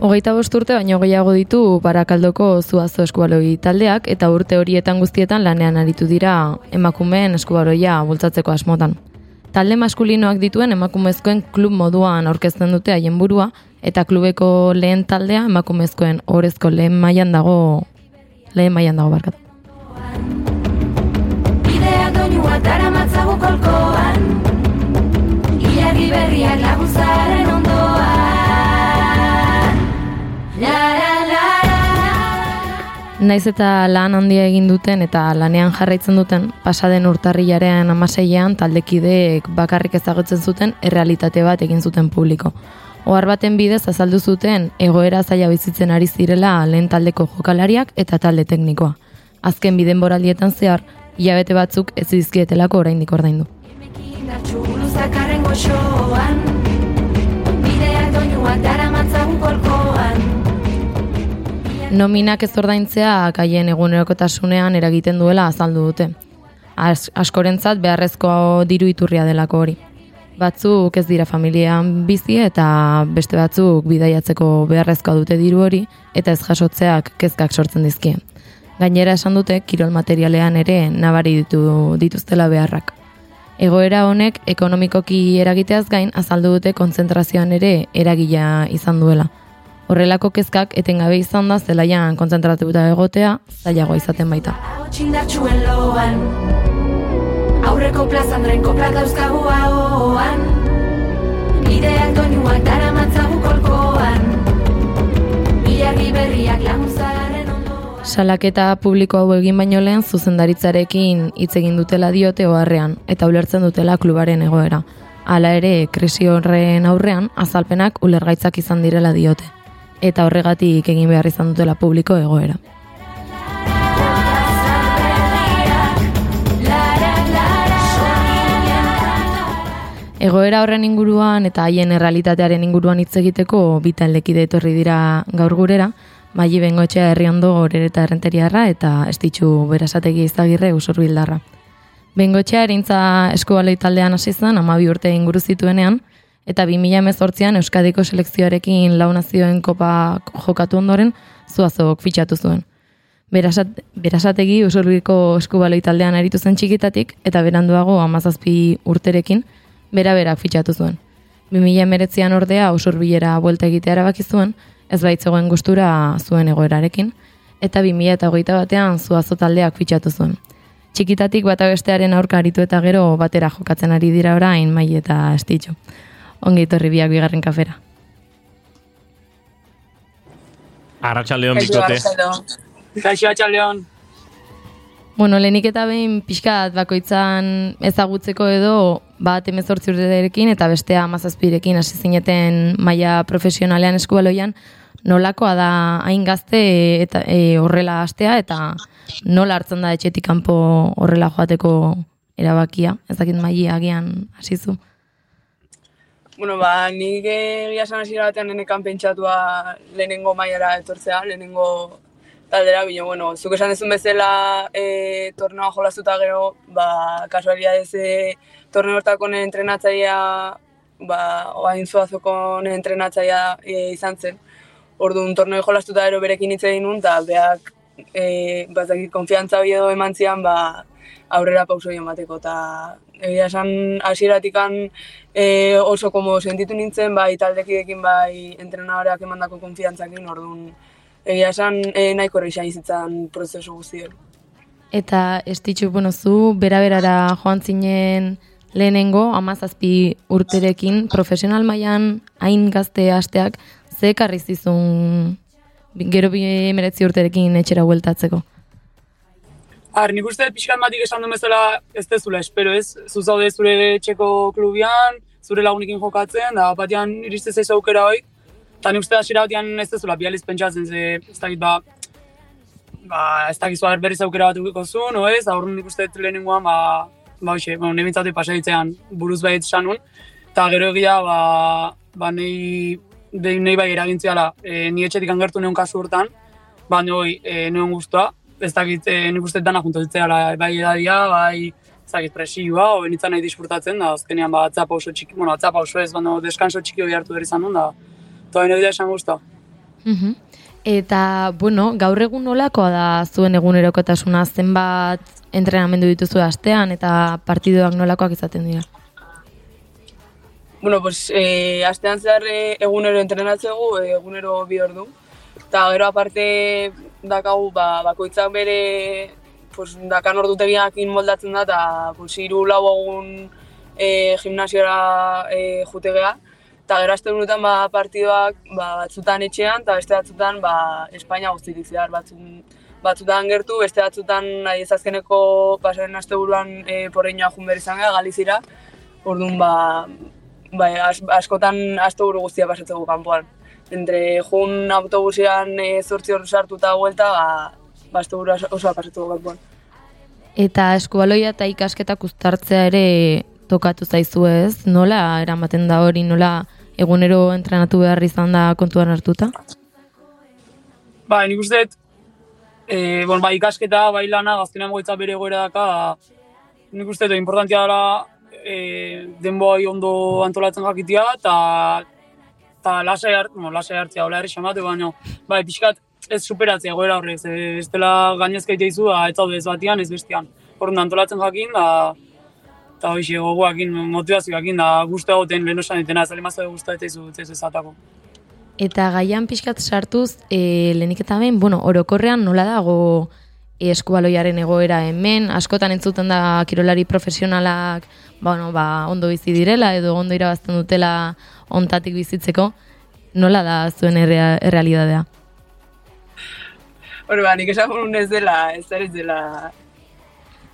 Hogeita bost urte baino gehiago ditu Barakaldoko zuazo eskubaloi taldeak eta urte horietan guztietan lanean aritu dira emakumeen eskubaloia bultzatzeko asmotan. Talde maskulinoak dituen emakumezkoen klub moduan aurkezten dute haien burua eta klubeko lehen taldea emakumezkoen orezko lehen mailan dago lehen mailan dago barkatu. Bidea doinua dara matzagu kolkoan Ilargi berriak laguzaren Naiz eta lan handia egin duten eta lanean jarraitzen duten, pasaden urtarrilaren amaseian taldekideek bakarrik ezagutzen zuten errealitate bat egin zuten publiko. Ohar baten bidez azaldu zuten egoera zaila bizitzen ari zirela lehen taldeko jokalariak eta talde teknikoa. Azken biden boraldietan zehar, hilabete batzuk ez dizkietelako oraindik ordaindu. Bideak doinuak dara Nominak ez ordaintzea haien egunerokotasunean eragiten duela azaldu dute. As, askorentzat beharrezko diru iturria delako hori. Batzuk ez dira familian bizi eta beste batzuk bidaiatzeko beharrezkoa dute diru hori eta ez jasotzeak kezkak sortzen dizkie. Gainera esan dute kirol materialean ere nabari ditu dituztela beharrak. Egoera honek ekonomikoki eragiteaz gain azaldu dute kontzentrazioan ere eragila izan duela. Horrelako kezkak etengabe izan da zelaian kontzentratuta egotea zailagoa izaten baita. Aurreko plazan drenko plak dauzkagu ahoan. Bideak doinuak dara matzagu kolkoan. Ilargi berriak laguzaren ondoan. Salaketa publiko hau egin baino lehen zuzendaritzarekin hitz egin dutela diote oharrean eta ulertzen dutela klubaren egoera. Hala ere, krisi horren aurrean azalpenak ulergaitzak izan direla diote eta horregatik egin behar izan dutela publiko egoera. Egoera horren inguruan eta haien errealitatearen inguruan hitz egiteko bi taldekide etorri dira gaur gurera, Maili Bengotxea Herriondo Gorere eta Errenteriarra eta Estitxu Berasategi Izagirre Usurbildarra. Bengotxea erintza eskubaloi taldean hasi zen 12 urte inguru zituenean eta 2018an Euskadiko selekzioarekin launazioen kopa jokatu ondoren zuazok fitxatu zuen. Berasat, berasategi usurbiko eskubaloi taldean aritu zen txikitatik eta beranduago amazazpi urterekin bera berak fitxatu zuen. 2019an ordea usurbilera buelta egitea erabaki zuen, ez baitzegoen gustura zuen egoerarekin, eta 2008 batean zuazo taldeak fitxatu zuen. Txikitatik bata bestearen aurka aritu eta gero batera jokatzen ari dira orain mai eta estitxo. Ongi etorri biak bigarren kafera. Arratxaldeon, bikote. Kaixo atxaldeon. Bueno, lehenik eta behin pixkat bakoitzan ezagutzeko edo bat emezortzi urterekin eta bestea amazazpirekin hasi zineten maila profesionalean eskubaloian, nolakoa da hain gazte eta e, horrela hastea eta nola hartzen da etxetik kanpo horrela joateko erabakia, ez dakit maila agian hasi zu. Bueno, ba, nik egia esan hasiera batean nenekan pentsatua lehenengo mailara etortzea, lehenengo taldera, bine, bueno, zuk esan dezun bezala e, torneoa jolastuta gero, ba, kasualidadez e, torneo hortako nire entrenatzaia, ba, oain zuazoko nire entrenatzaia e, izan zen. Orduan, torneo jolastuta gero berekin hitz egin nun, eta beak, e, bazakit, konfiantza biedo eman zian, ba, aurrera pauso bateko, eta egia esan hasieratikan e, oso komo sentitu nintzen, bai taldekidekin bai entrenadoreak emandako konfiantzakin, orduan egia esan e, nahiko errexan izitzan prozesu guztien. Eta estitxu, bueno, zu, bera-berara joan zinen lehenengo, amazazpi urterekin, profesional mailan hain gazte hasteak, ze ekarri zizun gero bi emeretzi urterekin etxera bueltatzeko? Ar, nik uste pixkat matik esan duen bezala ez dezula, espero ez, zuzaude zure txeko klubian, zure lagunekin jokatzen, da batean iriste zaizu aukera hoi, eta nik uste hasiera batean ez dezula, bializ pentsatzen ze, ez dakit ba, ba, ez dakit zuar berriz aukera bat ukiko zuen, no ez, aurrun nik uste lehenengoan, ba, ba, hoxe, bueno, nebintzate pasaitzean buruz baiet esan nun, eta gero egia, ba, ba, nei, de, nei bai eragintziala, e, ni etxetik angertu neon kasu hortan, ba, noi, e, neon guztua, ez dakit e, nik uste dana juntatzea bai edadia, bai ez dakit presioa, o benitzen nahi disfrutatzen da, azkenean ba atzapa oso txiki, bueno, atzapa oso ez, baina deskanso txiki hori hartu behar izan duen da, baina bidea esan guztua. Mhm. Eta, bueno, gaur egun nolakoa da zuen egunerokotasuna zenbat entrenamendu dituzu astean eta partidoak nolakoak izaten dira? Bueno, pues, eh, astean zehar eh, egunero entrenatzegu, egunero bi ordu. Eta gero aparte dakagu, ba, bakoitzak bere pues, dakan ordutegiakin moldatzen da, eta pues, iru lau egun eh, gimnasiora eh, jutegea. Eta gero azte honetan ba, partidoak ba, batzutan etxean, eta beste batzutan ba, Espainia guztitik zehar. Batzun, batzutan gertu, beste batzutan nahi ez azkeneko pasaren aste buruan e, porreinoa jun izan gara, galizira. Orduan, ba, as, askotan aste buru guztia pasatzeko kanpoan. Entre jun autobusean e, zortzi hor sartu eta huelta, ba, ba aste buru osoa pasatzeko kanpoan. Eta eskubaloia eta ikasketak uztartzea ere tokatu zaizu ez? Nola eramaten da hori, nola egunero entrenatu behar izan da kontuan hartuta? Ba, nik uste e, bon, bai ikasketa, bai lana, gaztenean goitza bere goera daka, nik uste importantia dela e, denboi ondo antolatzen jakitia, eta eta lasai hart, no, lasai hartzea, hola herri xamatu, baina, bai, pixkat, ez superatzea goera horrek, ze, ez dela gainezka iteizu, da, ez zaude ez batian, ez bestian. Horren antolatzen jakin, da, eta hoxe gogoakin, motivazioakin, da guztu egoten lehen osan ditena, ez alimazio guztu eta izu, ez ezatako. Eta gaian pixkat sartuz, e, lehenik eta ben, bueno, orokorrean nola dago e, eskubaloiaren egoera hemen, askotan entzuten da kirolari profesionalak, bueno, ba, ondo bizi direla edo ondo irabazten dutela ontatik bizitzeko, nola da zuen errea, errealidadea? Hore, ba, nik esan ez dela, ez ez dela,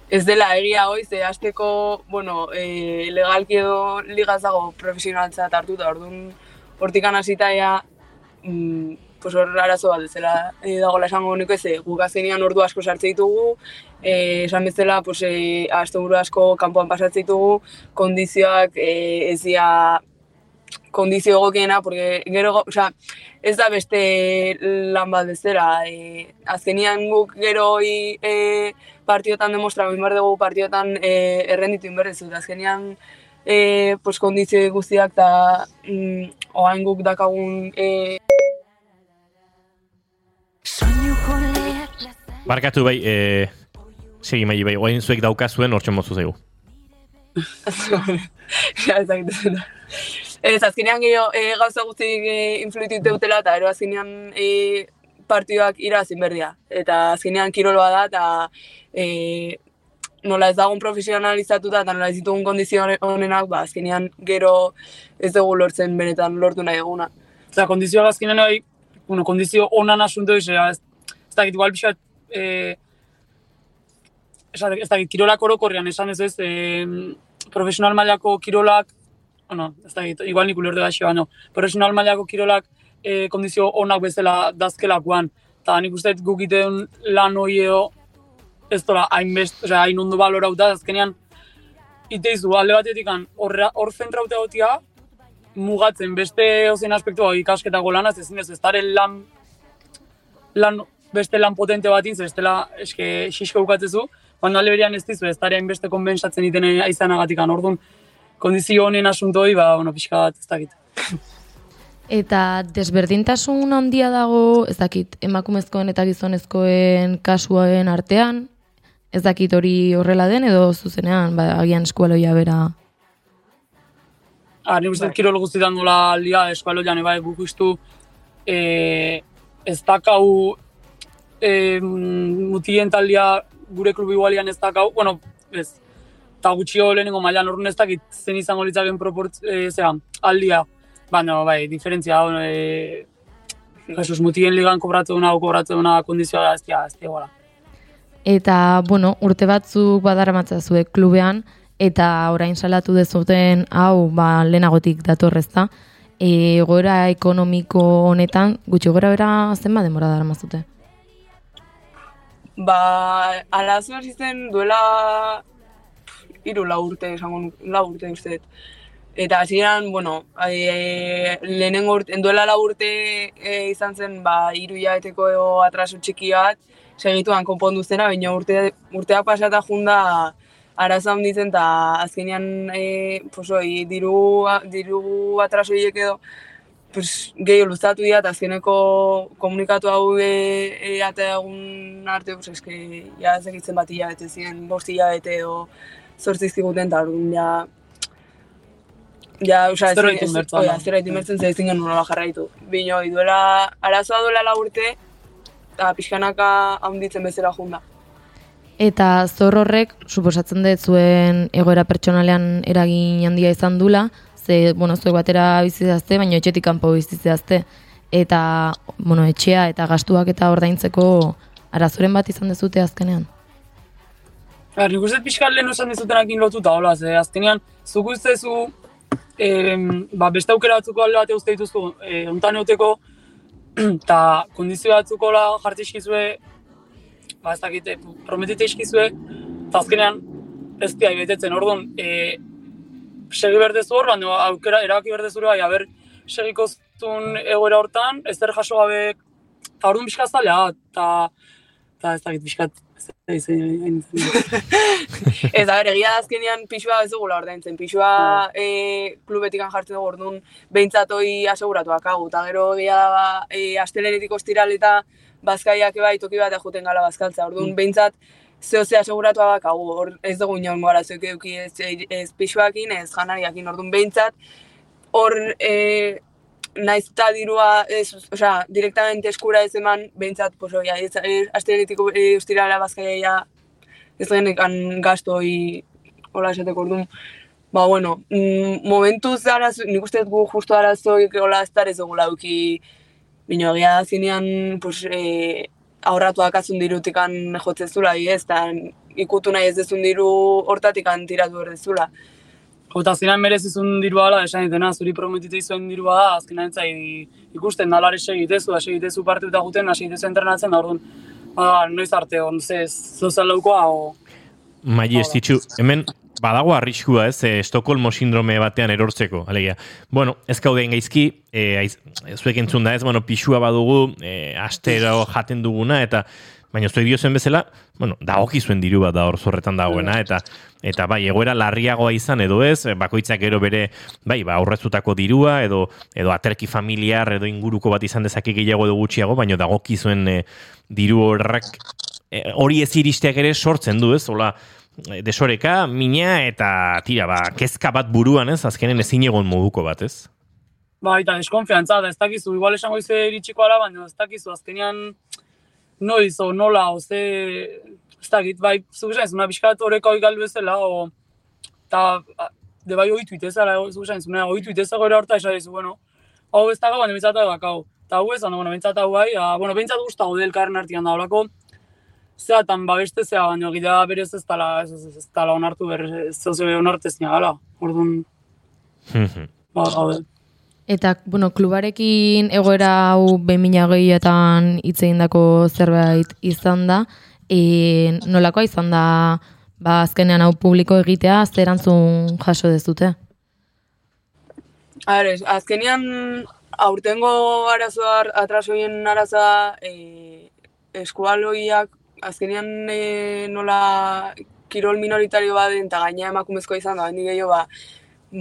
ez dela egia hoi, ze hasteko, bueno, e, legalki edo ligaz dago profesionaltza hartuta, orduan hortikan hasita ja, mm, pues hor arazo bat ezela e, dagoela esango honeko ez, guk azkenean ordu asko sartze ditugu, e, esan bezala, pues, e, asko kanpoan pasatzen ditugu, kondizioak e, ez dira kondizio egokiena, porque gero, o sea, ez da beste lan bat bezala. E, azkenian guk gero e, partiotan demostra, behar dugu partiotan e, errenditu inberrezu. Azkenian, e, pues, kondizio guztiak eta mm, oain guk dakagun... E... Barkatu bai, e, segi mai bai, oain zuek daukazuen hortxe mozu zego. ja, ez Ez, azkenean gehiago e, gauza guztik e, influitu dutela eta ero azkenean e, partioak irazin berdia. Eta azkenean kiroloa da eta e, nola ez dagoen profesionalizatuta eta nola ez ditugun kondizio honenak, ba, azkenean gero ez dugu lortzen benetan lortu nahi eguna. Eta kondizioa azkenean nahi, bueno, kondizio onan asunto ez, ez, ez dakit igual pixat, e, ez dakit, kirolak orokorrean esan ez ez, e, profesional mailako kirolak bueno, ez da, igual nik ulerde gaxi, no. profesional mailako kirolak e, kondizio onak bezala dazkelakoan, eta nik uste guk iten lan hori edo ez dola hain best, oza, hain ondo balorauta, azkenean iteizu, alde batetik hor zentraute gotia, mugatzen beste ozen aspektu ikasketako lanaz, ezin ez, ez lan, lan, beste lan potente bat inz, ez eske xisko bukatzezu, baina alde berian ez dizu, ez dara beste konbentsatzen iten aizanagatik, orduan, kondizio honen asuntoi, ba, bueno, pixka bat, ez dakit. Eta desberdintasun handia dago, ez dakit, emakumezkoen eta gizonezkoen kasuaren artean, ez dakit hori horrela den edo zuzenean, ba, agian eskualoia bera? Ah, ni uste, kirol guztietan dola aldia eskualoian, bai, guk ustu, e, ez dakau e, mutien taldia gure klubi igualian ez dakau, bueno, ez, eta gutxio lehenengo mailan horren ez dakit zen izango litzaken proportz, e, zera, aldia. Baina, bai, diferentzia, e, Jesus, mutien ligan kobratu duna, kobratu duna kondizioa da, ez dira, ez dira, Eta, bueno, urte batzuk badara zuek klubean, eta orain salatu dezuten, hau, ba, lehenagotik datorrezta, e, goera ekonomiko honetan, gutxi gora bera zen ba demora dara mazute? Ba, alazu hasi zen duela iru lau urte, esango lau urte uste. Eta hasieran, bueno, e, lehenengo urte, enduela lau urte e, izan zen, ba, iru jaeteko atraso txiki bat, segituan konpondu zena, baina urte, urteak pasata junda arazo handitzen, eta azkenean, e, posoi, diru, diru atraso edo, pues, gehiago luzatu dira, eta azkeneko komunikatu hau e, e, ate egun arte, pues, eske, ja, ez egitzen bat hilabete ziren, bost hilabete edo zortzi ziguten, eta orduan, ja, Ja, oza, ez, Zerbait ez, inbertzen oia, da. zerbait inbertzen ze ezin genuen nola jarraitu. Bino, duela, arazoa duela lau urte, eta pixkanaka haunditzen bezala junda. Eta zor horrek, suposatzen dut zuen egoera pertsonalean eragin handia izan dula, ze, bueno, zuek batera bizitzazte, baina etxetik kanpo bizitzazte. Eta, bueno, etxea eta gastuak eta ordaintzeko arazoren bat izan dezute azkenean. Ba, nik uste pixkat lehen esan dizutenakin lotuta, hola, ze azkenean, zuk ustezu, em, ba, beste aukera batzuko alde bate uste dituzu, e, untan euteko, eta kondizio batzuko la jartze eskizue, ba, ez dakite, prometite eskizue, eta azkenean, ez dira betetzen, orduan, e, segi berdezu hor, baina aukera, erabaki berdezu bai, haber, segiko zuen egoera hortan, ez der jaso gabe, eta orduan pixka zaila, eta, eta ez dakit pixkat, hain zen. Ez da, egia da azkenean pixua ez dugula ordaintzen. Pixua e, klubetikan jartzen dugu orduan behintzat hoi aseguratuak hau. Eta gero egia da, ba, e, astelenetik ostiral eta bazkaiak bai toki bat juten gala bazkaltza. Orduan behintzat zeo ze aseguratuak hau, hor ez dugu inongo arazoek eduki ez, ez pixuakin, ez janariakin. Orduan behintzat hor e, naiz eta dirua, ez, osea, direktamente eskura ez eman, behintzat, pues, oia, ez, ez, astelenetik e, ostirala bazkaia ez genekan gastoi hola esateko orduan. Ba, bueno, mm, momentuz arazo, nik uste dut gu justo arazoik hola ez ez dugula eduki Bino, egia da zinean, pues, e, aurratuak azun dirutikan jotzezula, ez, eta ikutu nahi ez dezun diru hortatikan tiratu berdezula. Eta azkenean merezizun dirua ala, esan ditena, zuri prometite izuen dirua da, azkenean entzai ikusten dalare segitezu, da segitezu parte eta guten, da segitezu entrenatzen, da orduan, ba, noiz arte, on, ze, zozel laukoa, o... Mai ez ditxu, hemen badago arriskua ez, e, Estokolmo sindrome batean erortzeko, alegia. Bueno, ez gauden gaizki, e, aiz, zuek entzun da ez, bueno, pixua badugu, e, astero jaten duguna, eta baina zuek dio zen bezala, bueno, dagokizuen diru bat da hor zorretan dagoena, eta eta bai, egoera larriagoa izan edo ez, e, bakoitzak gero bere, bai, ba, aurreztutako dirua, edo edo aterki familiar, edo inguruko bat izan dezake gehiago edo gutxiago, baina dagokizuen e, diru horrak e, hori ez iristeak ere sortzen du, ez? Hola, desoreka, mina eta tira, ba, kezka bat buruan, ez? Azkenen ezin egon moduko bat, ez? Ba, eta deskonfiantza, da ez dakizu, igual esango ize iritsiko ala, baina ez dakizu, azkenean noiz, o nola, o ze, ez dakit, bai, zuk esan, zuna pixkat horreko hori galdu ezela, o, eta, de bai oitu itezala, zuk esan, zuna oitu itezela gore horta, esan bueno, hau ez dago, baina bintzat dago, hau. Eta hau ez, baina, bueno, bintzat hau bai, a, bueno, bintzat guztago del karren artian da, holako, zeatan babeste zea, baina gida berez ez tala, ez, ez, ez tala onartu berez, ez zeu onartez nia gala, orduan, ba, gaude. Eta, bueno, klubarekin egoera hau behin gehiatan hitz egindako zerbait izan da, e, nolakoa izan da, ba, azkenean hau publiko egitea, zer erantzun jaso dezute? A ver, azkenian aurtengo arazoa, atrasoien arazoa, e, eskualoiak, azkenian e, nola kirol minoritario baden eta gaina emakumezkoa izan da, hendik gehiago ba,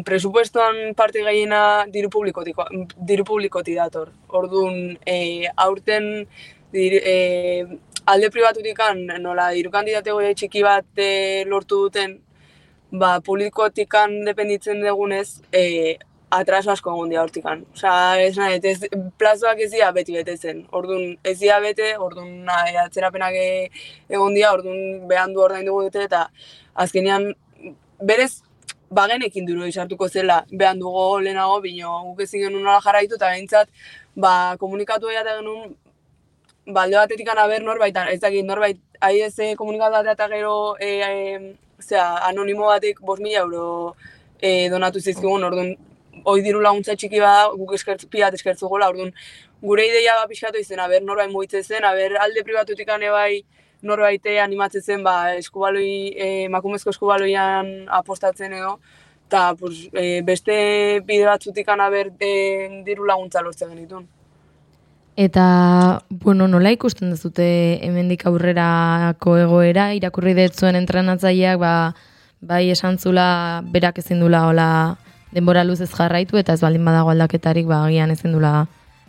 presupuestoan parte gehiena diru publikotik, diru publikoti dator. Orduan, e, aurten dir, e, alde pribatutikan nola diru kandidatego txiki bat e, lortu duten, ba, publikotikan dependitzen dugunez, e, atraso asko egon dira hortikan. Osa, ez nahi, ez, plazoak ez dira beti betetzen. Orduan, ez dira bete, orduan nahi, atzerapenak egon dira, orduan behan du ordain dugu dute, eta azkenean, berez, bagenekin duro izartuko zela, behan dugu lehenago, bino, guk ezin genuen nola jarraitu, eta behintzat, ba, komunikatu egitea genuen, balde batetik aber norbait, ez dakit norbait, ahi ez komunikatu eta gero, e, e, zera, anonimo batek 5.000 mila euro e, donatu zizkigun, orduan, hoi diru laguntza txiki bada, guk eskertz, piat eskertzu gola, orduan, gure ideia ba pixkatu izen, aber norbait mugitzen zen, aber alde pribatutik bai norbaite animatzen zen, ba, eskubaloi, emakumezko eskubaloian apostatzen edo, eta pues, e, beste bide batzutik aber e, diru laguntza lortzen genitun. Eta, bueno, nola ikusten dezute hemendik aurrerako egoera, irakurri dut entrenatzaileak, ba, bai esan zula berak ezin dula hola denbora luzez jarraitu eta ez baldin badago aldaketarik ba agian ezin dula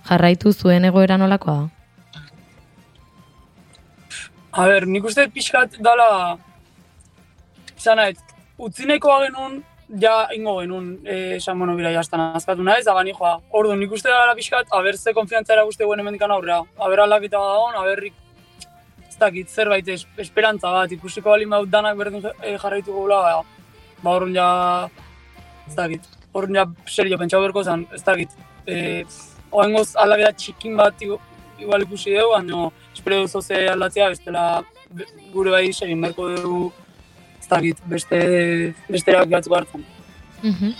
jarraitu zuen egoera nolakoa da? A ber, nik uste pixkat dala, izan nahi, utzi nahikoa genuen, ja ingo genuen, eh, esan bueno, bira jastan azkatu nahi, zagani joa. Ordu, nik uste dala pixkat, aber ze konfiantza era guzti guen emendikan aurrea. Aber aldaketa dagoen, aberrik, ez dakit, zerbait es, esperantza bat, ikusiko balin baut danak berdin eh, jarraitu gula, ba, ba orduan ja, ez dakit, orduan ja serio pentsau berko zen, ez dakit. Eh, Oengoz aldaketa txikin bat igu- igual ikusi dugu, baina espero duzu ze aldatzea, bestela be- gure bai segin beharko dugu, ez dakit, beste, beste erabaki batzuk hartzen. Mhm.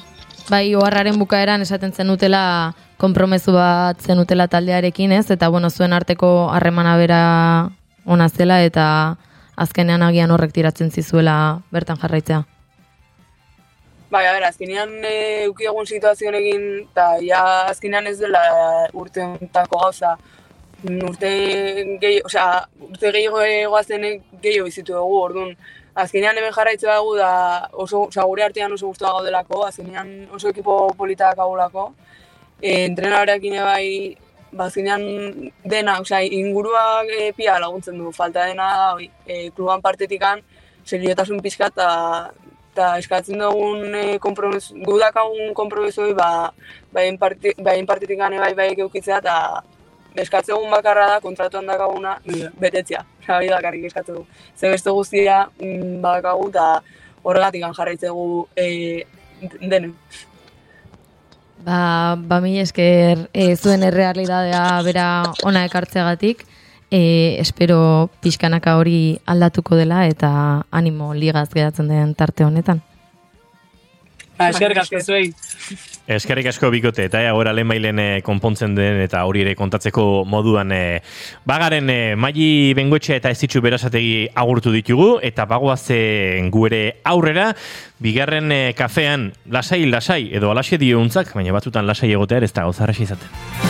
Bai, oharraren bukaeran esaten zenutela konpromezu bat zenutela taldearekin, ez? Eta bueno, zuen arteko harremana bera ona zela eta azkenean agian horrek tiratzen zizuela bertan jarraitzea. Bai, a ber, azkenean e, uki egun situazio honekin, eta ja azkenean ez dela urte hontako gauza. Mm, Urte gehi, osea, urte gehiago goazen gehiago bizitu dugu, orduan. Azkenean hemen jarraitzea dugu da oso, osea, gure artean oso guztua gaudelako, azkenean oso ekipo politak agulako. E, entrenarekin bai, ba, azkenean dena, osea, inguruak e, pia laguntzen du, falta dena da, hori, e, kluban partetikan, seriotasun pixka eta eta eskatzen dugun e, kompromiso, gudakagun kompromiso hori, ba, baien, parti, baien partitik gane bai bai eukitzea, eta eskatzen dugun bakarra da kontratuan dakaguna betetzea. Hori dakarrik eskatzen du. Ze beste guztia mm, badakagu, eta horregatik jarraitzegu e, denen. Ba, ba mila esker e, zuen errealidadea bera ona ekartzeagatik, e, espero pixkanaka hori aldatuko dela eta animo ligaz geratzen den tarte honetan. Ba, eskerrik asko zuei. Eskerrik asko bikote, eta ea gora lehen bailen eh, konpontzen den eta hori ere kontatzeko moduan eh, bagaren eh, maili bengoetxe eta ez ditxu berasategi agurtu ditugu, eta bagoazen gu ere aurrera, bigarren eh, kafean lasai, lasai, edo alaxe diontzak, baina batzutan lasai egotea ez da gauzarra izaten.